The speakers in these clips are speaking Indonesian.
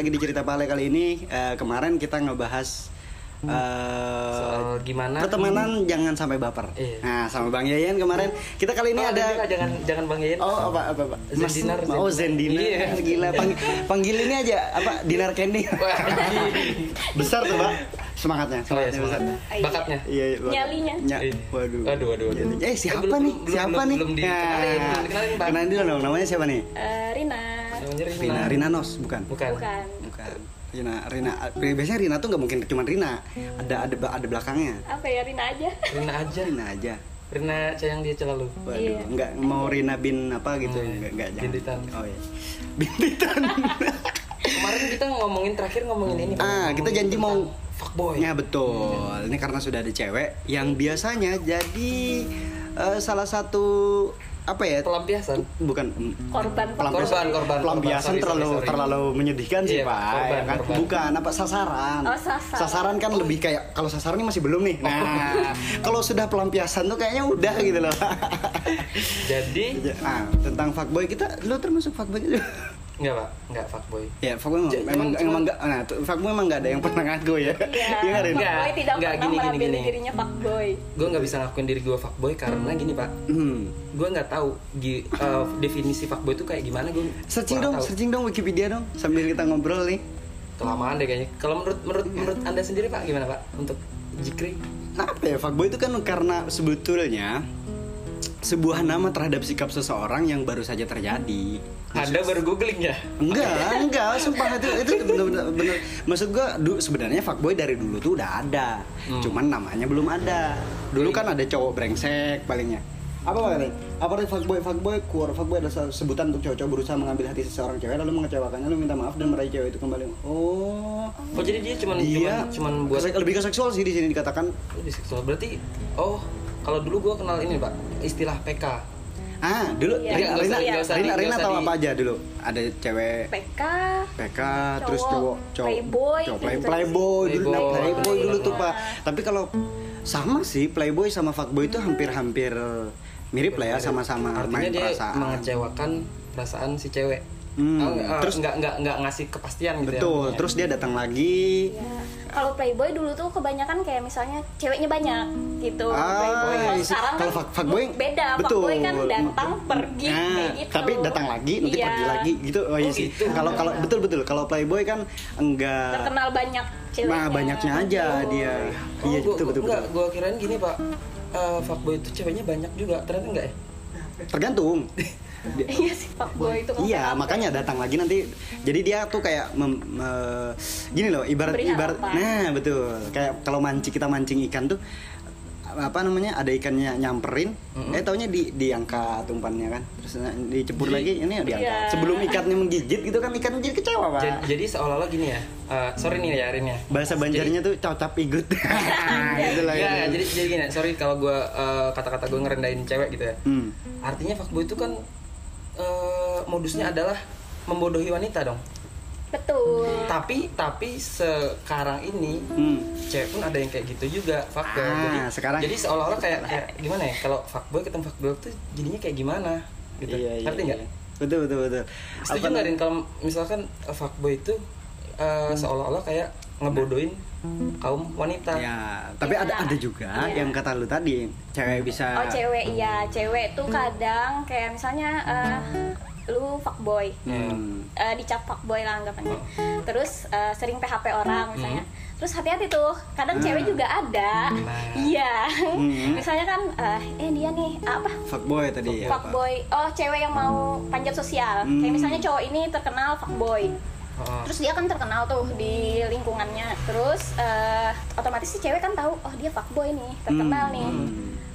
lagi di cerita Pale kali ini. Eh, kemarin kita ngebahas eh, Soal gimana? pertemanan jangan sampai baper. Iya. Nah, sama Bang Yayan kemarin kita kali ini Oh, ada juga jangan jangan Bang Yayan. Oh apa apa, apa? Mas- Zendinar, Oh Zendinar Iya. Gila pang, Panggil ini aja Apa Dinar Candy Wah, Besar tuh Pak Semangatnya Oh, iya, Semangatnya. Bakatnya. Iya, iya, bakat. Nyalinya. Nya- Iya. Waduh Waduh, waduh. Eh siapa belum- nih belum- Siapa belum- nih belum dikenalin, Nah, belum dikenalin, Bang. Kenalin dulu dong Namanya siapa nih Eh, Rina. Rina. Rina Rina Nos bukan Bukan. Bukan. Bukan Rina Rina biasanya Rina tuh nggak mungkin cuma Rina ada ada ada belakangnya Apa ya Rina aja? Rina aja. Rina aja Rina sayang dia selalu. Waduh, Iya. nggak mau Rina bin apa gitu, Oh, iya. nggak nggak jangan. Bintitan. Oh iya, bintitan. Kemarin kita ngomongin terakhir ngomongin ini. Ah, kita Ngomongin janji mau fuckboy. Ya betul. Ini karena sudah ada cewek yang biasanya jadi eh, salah satu apa ya? Pelampiasan. Bukan Korban Korban, korban, Pelampiasan korban. Sorry, terlalu sorry, sorry. terlalu menyedihkan sih Iya, pak. korban, ya kan? korban. Bukan apa sasaran. Oh, sasaran. kan lebih kayak kalau sasaran ini masih belum nih. Nah, kalau sudah pelampiasan tuh kayaknya udah gitu loh. Jadi nah, tentang fuckboy kita, lu termasuk fuckboy juga? Enggak, Pak. Enggak fuckboy. Ya, fuckboy memang, J- memang, cuman- emang enggak, nah, fuckboy memang enggak ada yang pernah ngaku ya. Iya. Nggak, Rin? Enggak. Fuckboy tidak Enggak, pernah gini, gini, dirinya fuckboy. Gue nggak bisa ngakuin diri gue fuckboy karena gini, Pak. Hmm. Gue nggak tahu gi- eh, definisi fuckboy itu kayak gimana. Gue Searching dong, tahu. searching dong Wikipedia dong sambil kita ngobrol nih. Kelamaan deh kayaknya. Kalau menurut menurut menurut anda sendiri Pak gimana Pak untuk Jikri? Nah, apa ya fuckboy itu kan karena sebetulnya sebuah nama terhadap sikap seseorang yang baru saja terjadi. Anda baru googling ya? Enggak, enggak, sumpah itu itu bener-bener bener. Maksud gua du, sebenarnya fuckboy dari dulu tuh udah ada. Hmm. Cuman namanya belum ada. Dulu kan ada cowok brengsek palingnya. Apa Rin? Apa arti fuckboy? Fuckboy, keluar fuckboy adalah sebutan untuk cowok-cowok berusaha mengambil hati seseorang cewek lalu mengecewakannya lalu minta maaf dan meraih cewek itu kembali. Oh. Oh jadi dia cuman Dia cuman, cuman buat lebih ke seksual sih di sini dikatakan. lebih seksual. Berarti oh kalau dulu gue kenal ini Pak istilah PK. Ah, dulu Iya, Rina, nggak Rina, Rina, Rina, tahu apa aja dulu? Ada cewek PK. PK, terus Cowok, cowok, cowok playboy, cowok play, gitu. playboy, dulu Playboy. playboy dulu tuh Iya. pak. Tapi kalau sama sih playboy sama fuckboy itu hampir-hampir mirip lah ya sama-sama Artinya main dia perasaan. mengecewakan perasaan si cewek. Hmm, Oh, terus- nggak nggak nggak ngasih kepastian gitu ya. Betul, artinya. terus dia datang lagi. Ya. Kalau playboy dulu tuh kebanyakan kayak misalnya ceweknya banyak gitu. Ah, playboy. Kalau isi- sekarang kalau kan fuck- fuckboy beda. betul. Fuckboy kan datang pergi Nah, kayak gitu. tapi datang lagi nanti Iya. pergi lagi gitu. Oh, iya Oh, sih. gitu. Kalau kalau betul betul kalau playboy kan enggak Terkenal banyak ceweknya. Nah, banyaknya aja dia. Oh, iya, gua, betul betul. Enggak, betul. gue kirain gini Pak. Eh, fuckboy itu ceweknya banyak juga. Ternyata enggak ya? Tergantung. Iya sih fuckboy itu. Iya, makanya datang lagi nanti. Jadi dia tuh kayak mem- me- gini loh, ibarat ibarat. Nah, betul. Kayak kalau mancing kita mancing ikan tuh apa namanya ada ikannya nyamperin Mm-mm. eh taunya di diangkat umpannya kan terus dicepur Jadi- lagi ini diangkat Iya. sebelum ikannya menggigit gitu kan ikan jadi kecewa pak Jadi, jadi seolah-olah gini ya. eh, sorry nih ya Arin ya. bahasa banjarnya tuh cocap igut gitu lah ya. jadi jadi gini, sorry kalau gue kata-kata gue ngerendahin cewek gitu ya. Hmm. Artinya fuckboy itu kan eh, modusnya adalah membodohi wanita dong. Betul. Tapi tapi sekarang ini Hmm. cewek pun ada yang kayak gitu juga fuckboy. Ah, jadi sekarang- jadi seolah-olah kayak, kayak gimana ya? Kalau fuckboy ketemu fuckboy tuh jadinya kayak gimana? Gitu. Iya, iya, Ngerti nggak? iya. betul betul betul Setuju nggak Rin kalau misalkan fuckboy itu eh, seolah-olah kayak ngebodohin kaum wanita? ya tapi Iya. ada ada juga Iya. yang kata lu tadi cewek bisa Oh cewek iya, cewek tuh kadang kayak misalnya eh, lu fuckboy. Hmm. eh, dicap fuckboy lah anggapannya. Terus eh, sering PHP orang misalnya. Terus hati-hati tuh, kadang Hmm. cewek juga ada. Nah. Iya. Hmm. misalnya kan eh, eh dia nih apa? fuckboy tadi ya Pak? Fuckboy. Oh, cewek yang mau panjat sosial. Hmm. Kayak misalnya cowok ini terkenal fuckboy. Oh. Terus dia kan terkenal tuh di lingkungannya. Terus eh, otomatis si cewek kan tahu, oh dia fuckboy nih, terkenal Hmm. nih.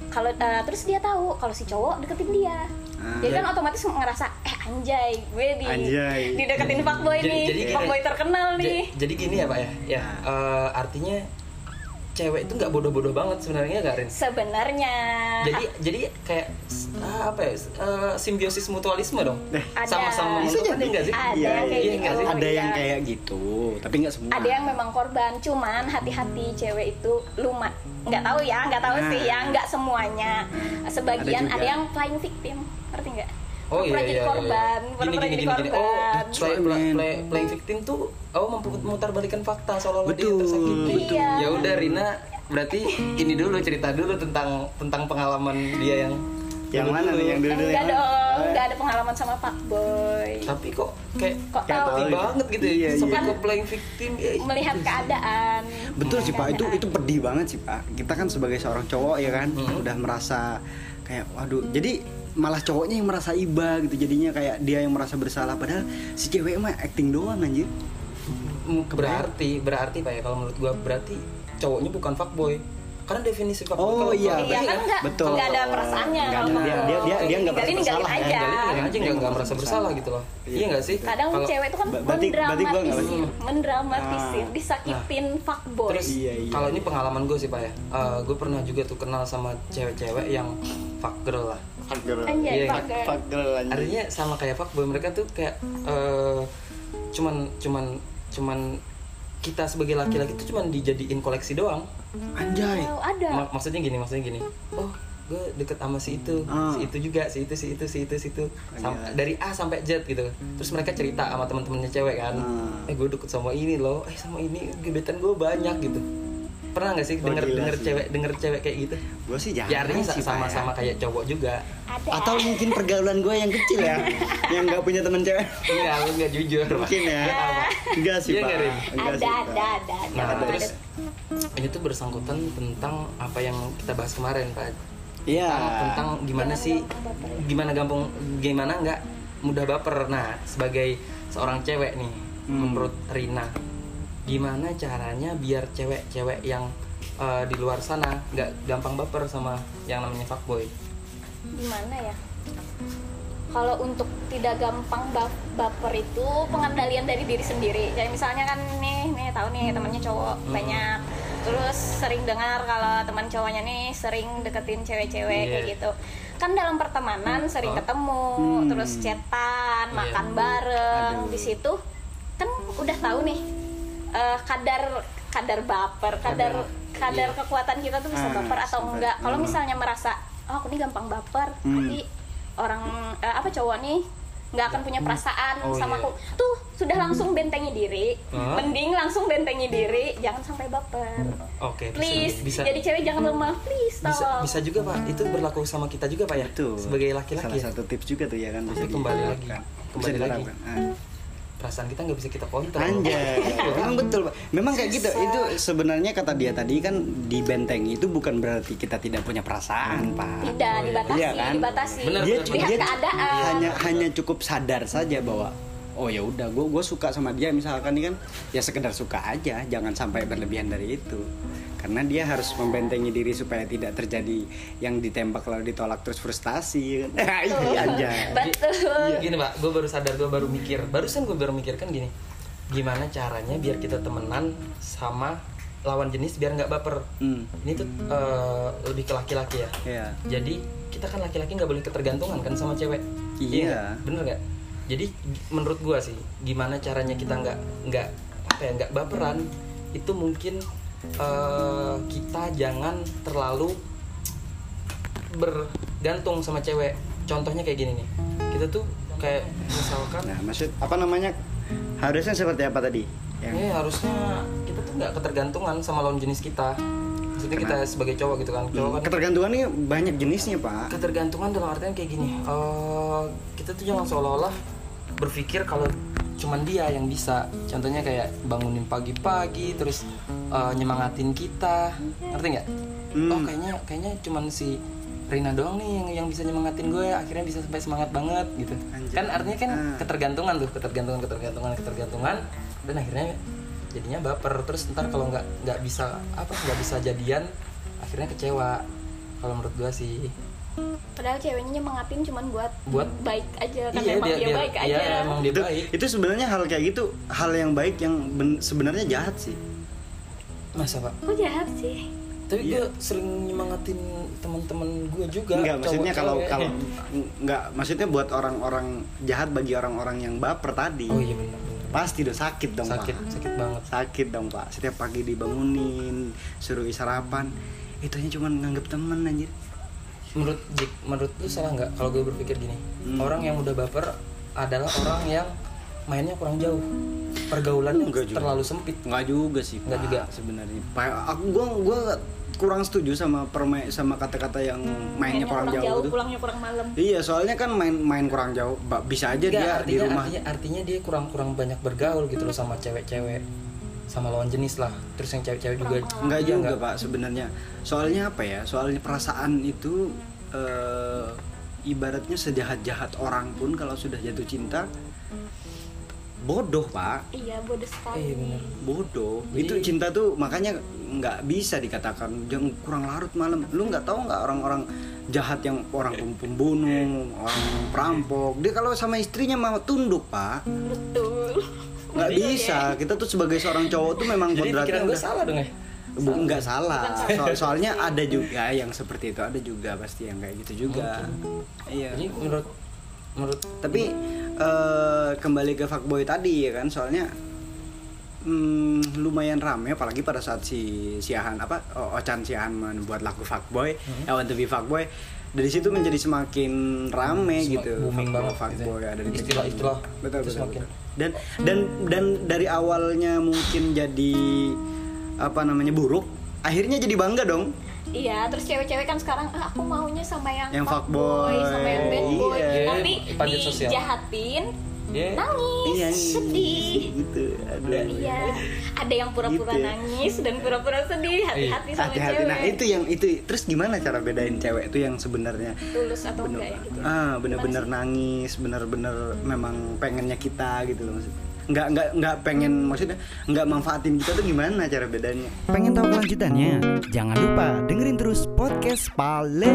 Kalau eh, terus dia tahu kalau si cowok deketin dia. Ah. Jadi kan otomatis ngerasa eh anjay, gue di Anjay. dideketin fuckboy Jadi- nih. jadi fuckboy terkenal nih. jadi gini ya pak ya, ya eh, artinya cewek itu nggak bodoh-bodoh banget sebenarnya nggak Rin? Sebenarnya Jadi jadi kayak ah, apa ya eh, simbiosis mutualisme dong, Eh, sama-sama Bisa jadi. nggak sih? Ada Iya, yang kayak iya, gitu. sih? ada yang kayak gitu tapi nggak semua ada yang memang korban cuman hati-hati cewek itu lumat nggak tahu ya nggak tahu sih ya Nah. nggak semuanya sebagian Ada juga. ada, yang flying victim ngerti nggak Oh iya iya jadi iya. korban, Gini pura-pura gini jadi gini gini. Oh, play, play, men. play, playing victim tuh oh memutar balikan fakta seolah-olah dia tersakiti. betul. Iya. Ya udah Rina berarti ini dulu cerita dulu tentang tentang pengalaman dia yang Yang mana nih yang dulu-dulu enggak yang mana? dong enggak ada pengalaman sama fuckboy Tapi kok kayak Kok tahu? banget gitu ya. Iya, Sampai iya. ke playing victim. ya, melihat keadaan Betul sih Pak, itu itu pedih banget sih Pak. Kita kan sebagai seorang cowok ya kan, Hmm. udah merasa kayak waduh. Jadi malah cowoknya yang merasa iba gitu jadinya kayak dia yang merasa bersalah padahal si cewek mah acting doang anjir. Mm, berarti berarti pak ya kalau menurut gua berarti cowoknya bukan fuckboy karena definisi fuckboy Oh, kalau iya, iya ya kan enggak Betul. enggak ada perasaannya Nggak kalau ada. Dia- dia- dia- dia nggak ninggalin merasa bersalah, aja Ninggalin ninggalin aja nggak nggak merasa Bersalah. gitu loh Iya. iya nggak sih kadang Kalau- cewek itu kan berarti- berarti gua nggak mendramatisir mendramatisir disakitin fuckboy Terus Iya, iya. kalau ini pengalaman gue sih pak ya, gue pernah juga tuh kenal sama cewek-cewek yang fuck girl lah. Fuck girl. Anjay, Iya. fuck girl. Fuck girl anjir. Artinya sama kayak fuckboy mereka tuh kayak eh, cuman cuman cuman kita sebagai laki-laki tuh cuman dijadiin koleksi doang. Anjay. Oh, ada Ma- maksudnya gini, maksudnya gini. Oh, gue deket sama si itu, Ah. si itu juga, si itu, si itu, si itu, si itu. Sam- dari A sampai Z gitu. Terus mereka cerita sama teman-temannya cewek kan. Ah. Eh gue deket sama ini loh, eh sama ini gebetan gue banyak gitu. Pernah nggak sih Wah, denger denger sih. cewek denger cewek kayak gitu? Gue sih jarang Ya artinya sih, Pak, sama-sama ya. kayak cowok juga. ada Atau mungkin pergaulan gue yang kecil ya, yang nggak punya teman cewek. Enggak, lu enggak jujur. Mungkin ya. Enggak sih Iya Pak. nggak, ada sih, Pak. ada ada ada Nah, ada. terus ini tuh bersangkutan tentang apa yang kita bahas kemarin, Pak. Iya. Tentang, tentang gimana Jangan sih ya. gimana gampang gimana nggak mudah baper. Nah, sebagai seorang cewek nih, Hmm. menurut Rina, gimana caranya biar cewek-cewek yang eh, di luar sana nggak gampang baper sama yang namanya fuckboy? gimana ya kalau untuk tidak gampang bap- baper itu pengendalian dari diri sendiri jadi misalnya kan nih nih tahu nih temannya cowok Hmm. banyak terus sering dengar kalau teman cowoknya nih sering deketin cewek-cewek Iya. kayak gitu kan dalam pertemanan sering Oh. ketemu Hmm. terus chatan Iya. makan bareng Aduh. di situ kan udah tahu nih eh, kadar kadar baper kadar kadar Iya. kekuatan kita tuh bisa Ah, baper atau sampai- enggak kalau Hmm. misalnya merasa oh aku nih gampang baper Hmm. tapi orang eh, apa cowok nih nggak akan punya perasaan Oh, sama iya. aku tuh sudah langsung bentengi diri Hah? mending langsung bentengi diri jangan sampai baper Oke, bisa- please bisa jadi cewek jangan lemah please bisa tolong bisa juga pak itu berlaku sama kita juga pak ya Betul. sebagai laki-laki Salah ya? satu tips juga tuh ya kan bisa kembali lagi. Bisa Kembali lagi. Perasaan kita nggak bisa kita kontrol Anjay, memang betul pak. Memang kayak gitu. Itu sebenarnya kata dia tadi kan di benteng itu bukan berarti kita tidak punya perasaan pak. tidak Oh, iya. dibatasi Iya kan? dibatasi Bener, dia, lihat dia keadaan hanya hanya cukup sadar saja bahwa oh ya udah gue gue suka sama dia misalkan ini kan ya sekedar suka aja jangan sampai berlebihan dari itu. Karena dia harus membentengi diri supaya tidak terjadi yang ditembak lalu ditolak terus frustasi. Kan iya aja betul. Gini pak gue baru sadar gue baru mikir. Barusan gue baru mikir kan gini gimana caranya biar kita temenan sama lawan jenis biar nggak baper. Hmm, ini tuh eh, lebih ke laki-laki ya. Ya jadi kita kan laki-laki nggak boleh ketergantungan kan sama cewek. Iya. nggak? bener nggak jadi menurut gua sih gimana caranya kita nggak nggak apa ya nggak baperan itu mungkin eh, kita jangan terlalu bergantung sama cewek. Contohnya kayak gini nih kita tuh kayak misalkan nah maksud apa namanya harusnya seperti apa tadi? Yang ini harusnya kita tuh nggak ketergantungan sama lawan jenis kita. Maksudnya kita sebagai cowok gitu kan. Cowok kan ketergantungan ini banyak jenisnya pak. Ketergantungan dalam artian kayak gini eh, kita tuh jangan seolah-olah berpikir kalau cuman dia yang bisa. Contohnya kayak bangunin pagi-pagi terus eh, nyemangatin kita. Ngerti nggak? Hmm. oh kayaknya kayaknya cuman si Rina doang nih yang yang bisa nyemangatin gue. Akhirnya bisa sampai semangat banget gitu. Anjir. kan artinya kan Ah. ketergantungan tuh ketergantungan ketergantungan ketergantungan. Dan akhirnya jadinya baper. Terus ntar kalau nggak nggak bisa apa nggak bisa jadian akhirnya kecewa. Kalau menurut gue sih padahal ceweknya nyemangatin cuman buat Buat- baik aja kan iya emang dia, dia, dia baik iya, aja emang dia itu baik itu sebenarnya hal kayak gitu hal yang baik yang ben- sebenarnya jahat sih masa pak kok jahat sih tapi Iya. gue sering nyemangatin teman-teman gue juga Enggak, maksudnya kalau kalau enggak maksudnya buat orang-orang jahat bagi orang-orang yang baper tadi. oh iya benar benar Pasti udah sakit dong, sakit Pak. sakit banget Sakit dong, Pak. Setiap pagi dibangunin, suruh sarapan. Itunya cuma nganggep temen anjir. Menurut Jik, menurut lu salah nggak kalau gue berpikir gini Hmm. orang yang udah baper adalah orang yang mainnya kurang jauh pergaulannya Enggak juga. terlalu sempit nggak juga sih Nggak juga. sebenarnya Pak, aku gua gua kurang setuju sama permain sama kata-kata yang mainnya Mainnya kurang, jauh, tuh. pulangnya kurang malam Iya, soalnya kan main main kurang jauh. Bisa aja Nggak, dia di artinya, rumah. artinya artinya dia kurang kurang banyak bergaul gitu loh sama cewek-cewek sama lawan jenis lah terus yang cewek-cewek juga Enggak juga, nggak? Pak, sebenarnya. Soalnya apa ya? Soalnya perasaan itu eh, ibaratnya sejahat-jahat orang pun kalau sudah jatuh cinta bodoh, Pak. iya bodoh eh sekali bener Bodoh. Jadi- itu cinta tuh makanya nggak bisa dikatakan jangan kurang larut malam. Lu nggak tahu nggak orang-orang jahat yang orang pem- pembunuh, orang perampok. Dia kalau sama istrinya mau tunduk, Pak. betul nggak bisa. Ya. kita tuh sebagai seorang cowok tuh memang jadi kodratnya pikiran gue udah- salah dong ya? Bu, nggak salah. So- soalnya ada juga yang seperti itu. Ada juga pasti yang kayak gitu juga. Iya. Jadi menurut menurut tapi eh, kembali ke fuckboy tadi ya kan? Soalnya hmm, lumayan rame apalagi pada saat si Siahan apa Ochan Siahan membuat lagu fuckboy I want to be fuckboy dari situ menjadi semakin rame Semak- gitu booming fuckboy, banget fuckboy gitu ya. ada di Istilah-istilah betul itu betul, semakin- betul. dan dan dan dari awalnya mungkin jadi apa namanya buruk akhirnya jadi bangga dong Iya, terus cewek-cewek kan sekarang ah, aku maunya sama yang, Yang fuckboy. sama yang bad boy. Iya. Tapi sosial. dijahatin, dia nangis, iya sedih. gitu aduh Iya, ada yang pura-pura Gitu ya. nangis dan pura-pura sedih. Hati-hati sama hati-hati cewek. nah itu yang itu terus gimana cara bedain cewek itu yang sebenarnya tulus atau bener enggak ya gitu. ah bener-bener nangis bener-bener memang pengennya kita gitu loh maksudnya nggak nggak nggak pengen maksudnya nggak manfaatin kita tuh gimana cara bedanya Pengen tahu kelanjutannya? Jangan lupa dengerin terus podcast. Pale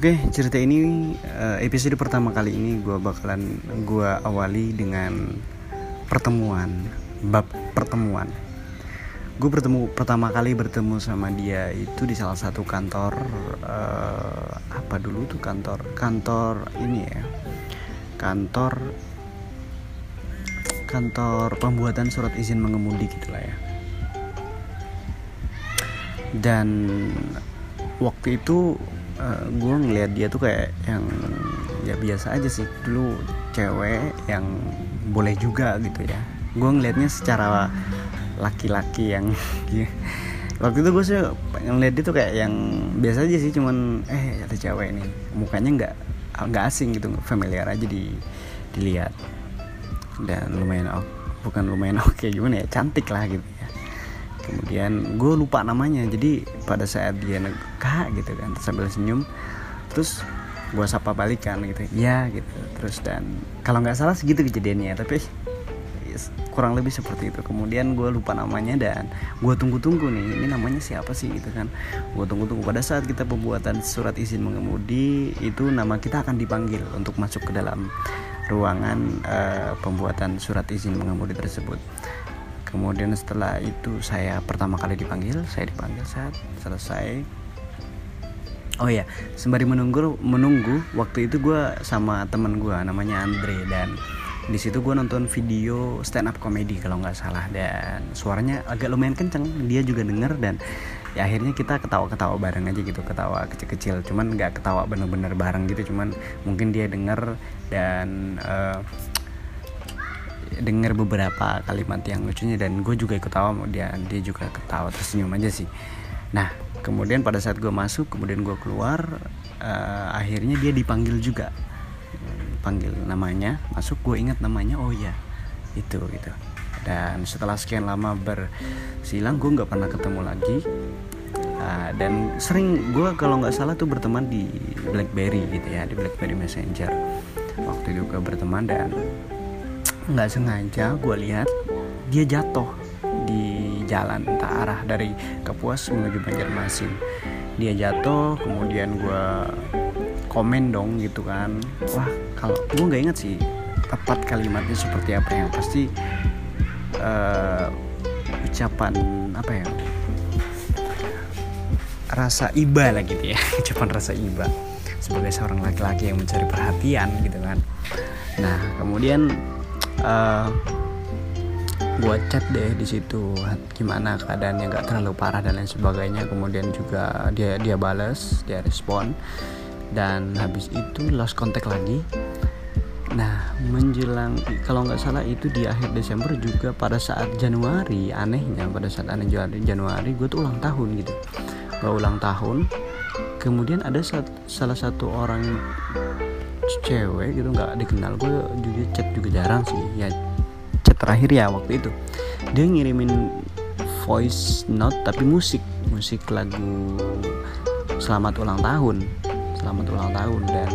Oke, cerita ini eh, episode pertama kali ini gue bakalan gue awali dengan pertemuan, bab pertemuan. Gue bertemu pertama kali bertemu sama dia itu di salah satu kantor eh, apa dulu tuh kantor kantor ini ya kantor kantor pembuatan surat izin mengemudi gitulah ya dan waktu itu gue ngeliat dia tuh kayak yang ya biasa aja sih. Dulu cewek yang boleh juga gitu ya. Gue ngelihatnya secara laki-laki yang waktu itu gue sih ngeliat dia tuh kayak yang biasa aja sih cuman eh ada cewek ini mukanya nggak nggak asing gitu familiar aja di dilihat. Dan lumayan bukan lumayan oke gimana ya cantik lah gitu kemudian gue lupa namanya jadi pada saat dia kak gitu kan sambil senyum terus gue sapa balikan gitu ya gitu. Terus dan kalau nggak salah segitu kejadiannya tapi kurang lebih seperti itu. Kemudian gue lupa namanya dan gue tunggu-tunggu nih ini namanya siapa sih? gitu kan. Gue tunggu-tunggu. Pada saat kita pembuatan surat izin mengemudi itu nama kita akan dipanggil untuk masuk ke dalam ruangan eh, pembuatan surat izin mengemudi tersebut kemudian setelah itu saya pertama kali dipanggil saya dipanggil saat selesai. Oh ya sembari menunggu menunggu waktu itu gue sama temen gue namanya Andre dan di situ gue nonton video stand up comedy kalau nggak salah. Dan suaranya agak lumayan kenceng dia juga denger dan ya akhirnya kita ketawa-ketawa bareng aja gitu ketawa kecil-kecil. Cuman nggak ketawa bener-bener bareng gitu cuman mungkin dia denger dan eh, dengar beberapa kalimat yang lucunya dan gue juga ikut tawa dan dia juga ketawa tersenyum aja sih. Nah kemudian pada saat gue masuk kemudian gue keluar eh, akhirnya dia dipanggil juga. Panggil namanya masuk gue ingat namanya oh ya itu gitu dan setelah sekian lama bersilang gue nggak pernah ketemu lagi. Ah, dan sering gue kalau nggak salah tuh berteman di BlackBerry gitu ya di BlackBerry Messenger. Waktu gue berteman dan nggak sengaja gue lihat dia jatuh di jalan entah arah dari Kapuas menuju Banjarmasin. Dia jatuh kemudian gue komen dong gitu kan. Wah kalau gue nggak inget sih tepat kalimatnya seperti apa yang pasti eh, ucapan apa ya? Rasa iba lah gitu ya. Ucapan rasa iba sebagai seorang laki-laki yang mencari perhatian gitu kan. Nah kemudian uh, gue chat deh di situ gimana keadaannya nggak terlalu parah dan lain sebagainya. Kemudian juga dia dia balas dia respon. Dan habis itu lost contact lagi. Nah menjelang kalau nggak salah itu di akhir Desember juga pada saat Januari anehnya pada saat aneh Januari Januari gue tuh ulang tahun gitu. Gue ulang tahun. Kemudian ada salah satu orang cewek gitu nggak dikenal. Gue juga chat juga jarang sih. Ya chat terakhir ya waktu itu. Dia ngirimin voice note tapi musik musik lagu selamat ulang tahun. Selamat ulang tahun. Dan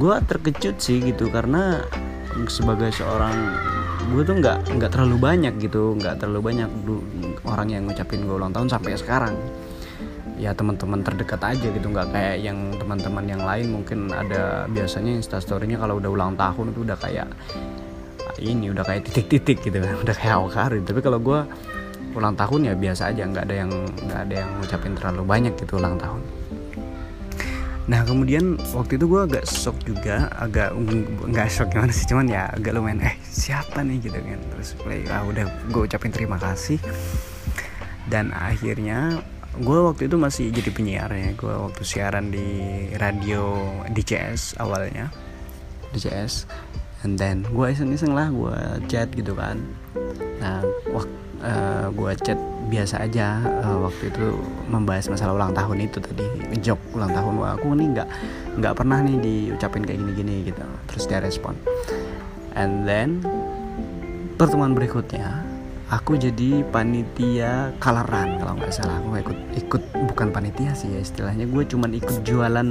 gue terkejut sih gitu karena sebagai seorang gue tuh nggak nggak terlalu banyak gitu nggak terlalu banyak orang yang ngucapin gue ulang tahun sampai sekarang ya teman-teman terdekat aja gitu nggak kayak yang teman-teman yang lain. Mungkin ada biasanya instastorynya kalau udah ulang tahun itu udah kayak ini udah kayak titik-titik gitu kan udah kayak awkarin tapi kalau gue ulang tahun ya biasa aja nggak ada yang nggak ada yang ngucapin terlalu banyak gitu ulang tahun. Nah kemudian waktu itu gue agak shock juga agak nggak shock gimana sih cuman ya agak lumayan eh siapa nih? Gitu kan. Terus play ah udah gue ucapin terima kasih. Dan akhirnya gue waktu itu masih jadi penyiar ya. Gue waktu siaran di radio DCS awalnya. DCS and then gue iseng-iseng lah gue chat gitu kan. Nah waktu uh, gue chat biasa aja uh, waktu itu membahas masalah ulang tahun itu tadi. Jok ulang tahun Wah, aku nih nggak nggak pernah nih diucapin kayak gini-gini gitu. Terus dia respon. And then pertemuan berikutnya aku jadi panitia kalaran kalau nggak salah. Aku ikut ikut bukan panitia sih ya istilahnya. Gue cuman ikut jualan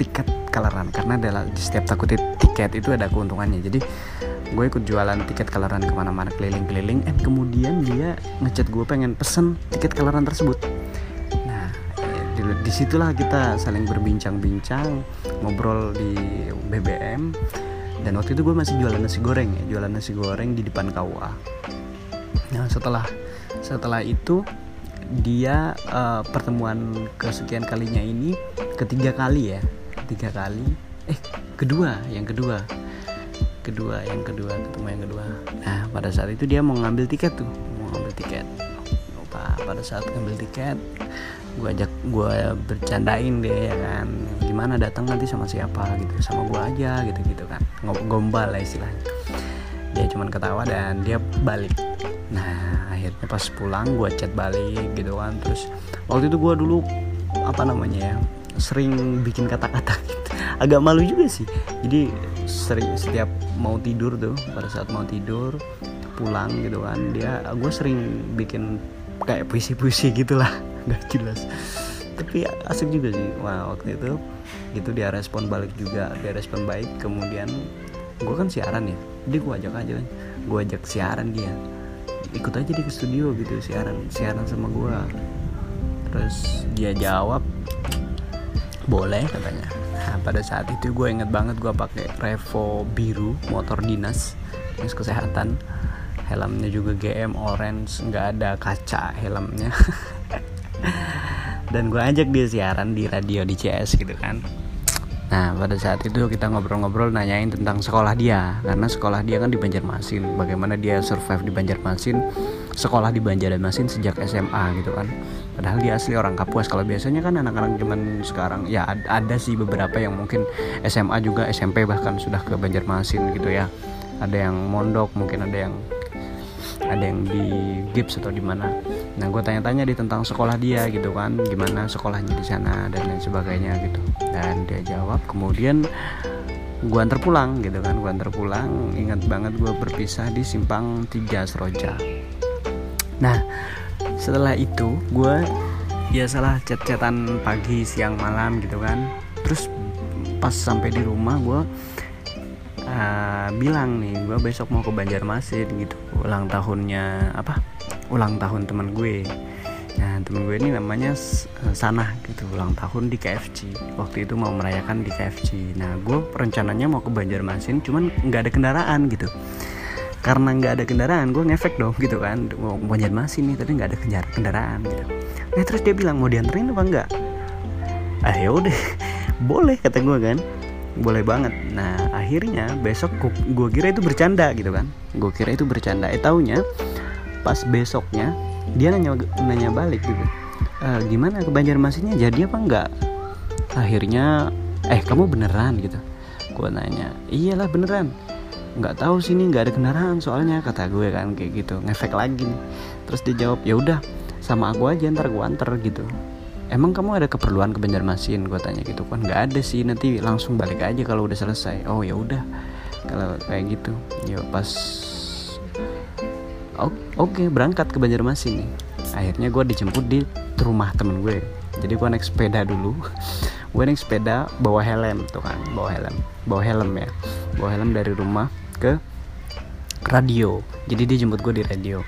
tiket kalaran karena adalah di setiap takut tiket itu ada keuntungannya. Jadi gue ikut jualan tiket kalaran ke mana-mana keliling-keliling and kemudian dia ngechat gue pengen pesen tiket kalaran tersebut. Nah di, di situlah kita saling berbincang-bincang ngobrol di BBM dan waktu itu gue masih jualan nasi goreng ya jualan nasi goreng di depan KUA nah setelah setelah itu dia uh, pertemuan kesekian kalinya ini ketiga kali ya ketiga kali eh kedua yang kedua kedua yang kedua ketemu yang kedua. Nah pada saat itu dia mau ngambil tiket tuh mau ngambil tiket. Lupa pada saat ngambil tiket gue ajak gue bercandain deh ya kan. Gimana datang nanti sama siapa gitu sama gue aja gitu gitu kan gombal lah istilahnya. Dia cuman ketawa dan dia balik nah akhirnya pas pulang gue chat balik gitu kan. Terus waktu itu gue dulu apa namanya ya sering bikin kata-kata gitu. agak malu juga sih. Jadi sering setiap mau tidur tuh pada saat mau tidur pulang gitu kan dia gue sering bikin kayak puisi-puisi gitulah. Nggak jelas. Tapi asik juga sih. Wah waktu itu gitu dia respon balik juga. Dia respon baik kemudian gue kan siaran ya. Jadi gue ajak aja kan. Gue ajak siaran dia ikut aja di ke studio gitu siaran siaran sama gue terus dia jawab boleh katanya. Nah pada saat itu gue inget banget gue pakai Revo biru motor dinas dinas kesehatan. Helmnya juga GM orange nggak ada kaca helmnya. Dan gue ajak dia siaran di radio di CS gitu kan Nah pada saat itu kita ngobrol-ngobrol nanyain tentang sekolah dia. Karena sekolah dia kan di Banjarmasin. Bagaimana dia survive di Banjarmasin Sekolah di Banjarmasin sejak SMA gitu kan. Padahal dia asli orang Kapuas. Kalau biasanya kan anak-anak zaman sekarang Ya ada sih beberapa yang mungkin SMA juga SMP bahkan sudah ke Banjarmasin gitu ya. Ada yang mondok mungkin ada yang ada yang di gips atau di mana nah gue tanya-tanya di tentang sekolah dia gitu kan gimana sekolahnya di sana dan lain sebagainya gitu. Dan dia jawab kemudian gue antar pulang gitu kan gue antar pulang. Ingat banget gue berpisah di simpang tiga Seroja. Nah setelah itu gue biasalah chat-chatan pagi siang malam gitu kan. Terus pas sampai di rumah gue uh, bilang nih gue besok mau ke Banjarmasin gitu ulang tahunnya apa ulang tahun teman gue. Nah temen gue ini namanya Sanah gitu ulang tahun di KFC waktu itu mau merayakan di KFC nah gue rencananya mau ke Banjarmasin cuman nggak ada kendaraan gitu. Karena nggak ada kendaraan gue ngefek dong gitu kan. Mau Banjarmasin nih tapi nggak ada kendaraan gitu. Nah terus dia bilang mau dianterin apa enggak ya udah boleh kata gue kan. Boleh banget. Nah akhirnya besok gue kira itu bercanda gitu kan. Gue kira itu bercanda. Eh taunya pas besoknya dia nanya nanya balik gitu. E, gimana ke Banjarmasinnya? Jadi apa enggak? Akhirnya eh kamu beneran? gitu. Gue nanya iyalah beneran. Nggak tahu sini nggak ada kendaraan soalnya kata gue kan kayak gitu. Ngefek lagi nih. Terus dia jawab ya udah sama aku aja ntar gue anter gitu. Emang kamu ada keperluan ke Banjarmasin? gue tanya gitu. Kan nggak ada sih nanti langsung balik aja kalau udah selesai. Oh ya udah kalau kayak gitu. Ya pas oke okay, berangkat ke Banjarmasin nih. Akhirnya gue dijemput di rumah temen gue. Jadi gue naik sepeda dulu. Gue naik sepeda bawa helm tuh kan bawa helm bawa helm ya. Bawa helm dari rumah ke radio. Jadi dia jemput gue di radio.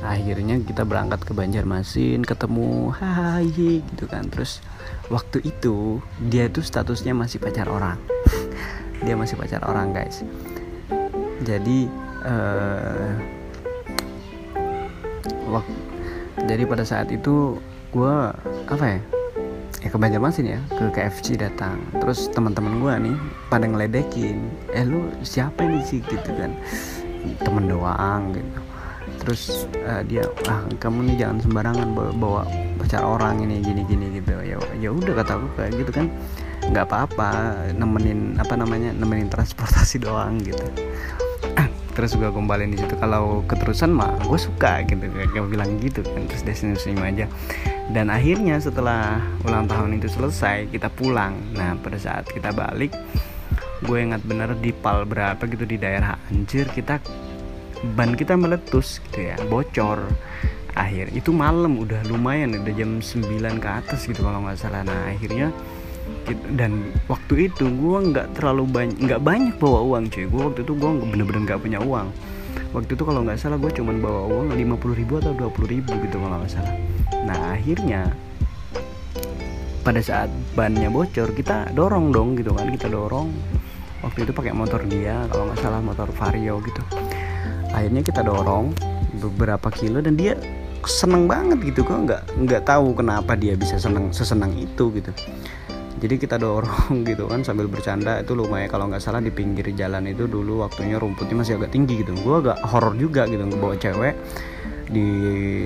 Akhirnya kita berangkat ke Banjarmasin ketemu hai gitu kan. Terus waktu itu dia tuh statusnya masih pacar orang. Dia masih pacar orang guys. Jadi uh, waktu jadi pada saat itu gue apa ya ya ke Banjarmasin ya ke KFC datang. Terus teman-teman gue nih pada ngeledekin eh lu siapa ini sih? Gitu kan. Temen doang gitu. Terus uh, dia ah kamu nih jangan sembarangan bawa, bawa pacar orang ini gini gini gitu. Ya ya udah kata aku kayak gitu kan. Nggak apa-apa nemenin apa namanya nemenin transportasi doang gitu terus gue kembali di situ. Kalau keterusan mah gue suka gitu kayak bilang gitu kan terus dia senyum senyum aja. Dan akhirnya setelah ulang tahun itu selesai kita pulang. Nah pada saat kita balik gue ingat bener di pal berapa gitu di daerah Anjir kita ban kita meletus gitu ya bocor. Akhir itu malam udah lumayan udah jam 9 ke atas gitu kalau nggak salah. Nah akhirnya dan waktu itu gue nggak terlalu banyak nggak banyak bawa uang cuy. Gue waktu itu gue bener-bener nggak punya uang. Waktu itu kalau nggak salah gue cuman bawa uang 50 ribu atau 20 ribu gitu kalau nggak salah. Nah akhirnya pada saat bannya bocor kita dorong dong gitu kan kita dorong. Waktu itu pakai motor dia kalau nggak salah motor vario gitu. Akhirnya kita dorong beberapa kilo dan dia seneng banget gitu kok nggak nggak tahu kenapa dia bisa seneng sesenang itu gitu jadi kita dorong gitu kan sambil bercanda itu lumayan. Kalau nggak salah di pinggir jalan itu dulu waktunya rumputnya masih agak tinggi gitu. Gue agak horor juga gitu bawa cewek di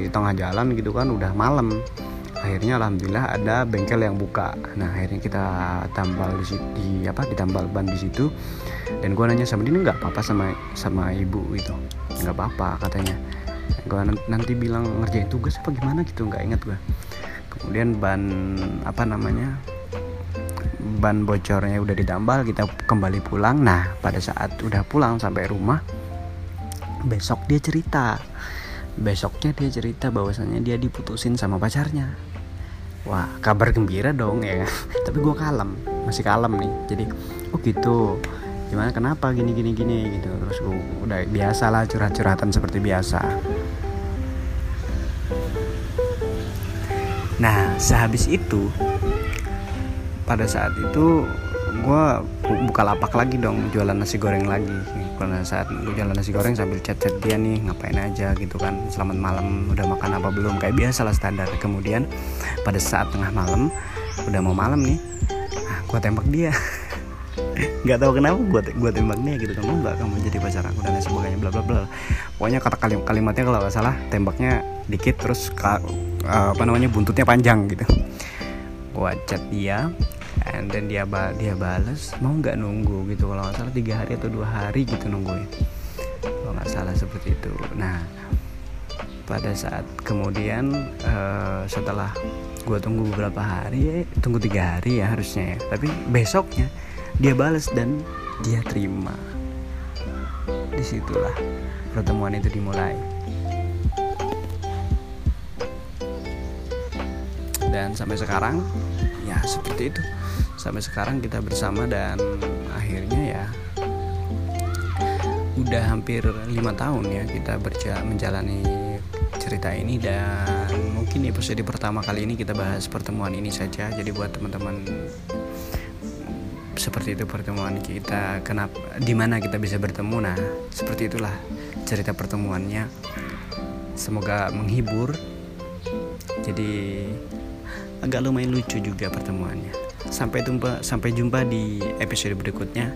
tengah jalan gitu kan udah malam. Akhirnya alhamdulillah ada bengkel yang buka. Nah akhirnya kita tambal di, di apa ditambal ban di situ. Dan gue nanya sama dia nggak apa-apa sama sama ibu gitu? Nggak apa-apa katanya. Gue nanti bilang ngerjain tugas apa gimana? gitu nggak inget gue kemudian ban apa namanya ban bocornya udah ditambal kita kembali pulang. Nah pada saat udah pulang sampai rumah besok dia cerita. Besoknya dia cerita bahwasannya dia diputusin sama pacarnya. Wah kabar gembira dong ya tapi gue kalem masih kalem nih. Jadi oh gitu. Gimana kenapa? Gini gini gini gitu. Terus gue udah biasa lah curhat curhatan seperti biasa. Nah sehabis itu pada saat itu gue buka lapak lagi dong jualan nasi goreng lagi. Pada saat gue jualan nasi goreng sambil chat-chat dia nih ngapain aja? gitu kan. Selamat malam udah makan apa belum? Kayak biasa lah standar. Kemudian pada saat tengah malam udah mau malam nih. Nah, gue tembak dia. Nggak tahu kenapa gue gue tembak dia gitu kamu nggak kamu jadi pacar aku dan sebagainya bla bla bla. Pokoknya kata kalim kalimatnya kalau nggak salah tembaknya dikit terus ka, apa namanya buntutnya panjang gitu. Gue chat dia and then dia ba dia balas mau nggak nunggu? gitu. Kalau nggak salah tiga hari atau dua hari gitu nungguin. Kalau nggak salah seperti itu. Nah pada saat kemudian uh, setelah gue tunggu beberapa hari tunggu tiga hari ya harusnya ya. Tapi besoknya dia balas dan dia terima. Di situlah pertemuan itu dimulai. Dan sampai sekarang ya seperti itu sampai sekarang kita bersama dan akhirnya ya udah hampir lima tahun ya kita berja menjalani cerita ini dan mungkin episode pertama kali ini kita bahas pertemuan ini saja. Jadi buat teman-teman seperti itu pertemuan kita kenapa di mana kita bisa bertemu. Nah seperti itulah cerita pertemuannya. Semoga menghibur. Jadi agak lumayan lucu juga pertemuannya sampai jumpa sampai jumpa di episode berikutnya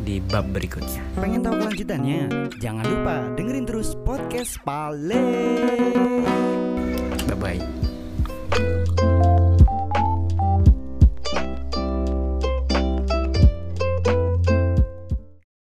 di bab berikutnya Pengen tahu kelanjutannya? Jangan lupa dengerin terus podcast Pale.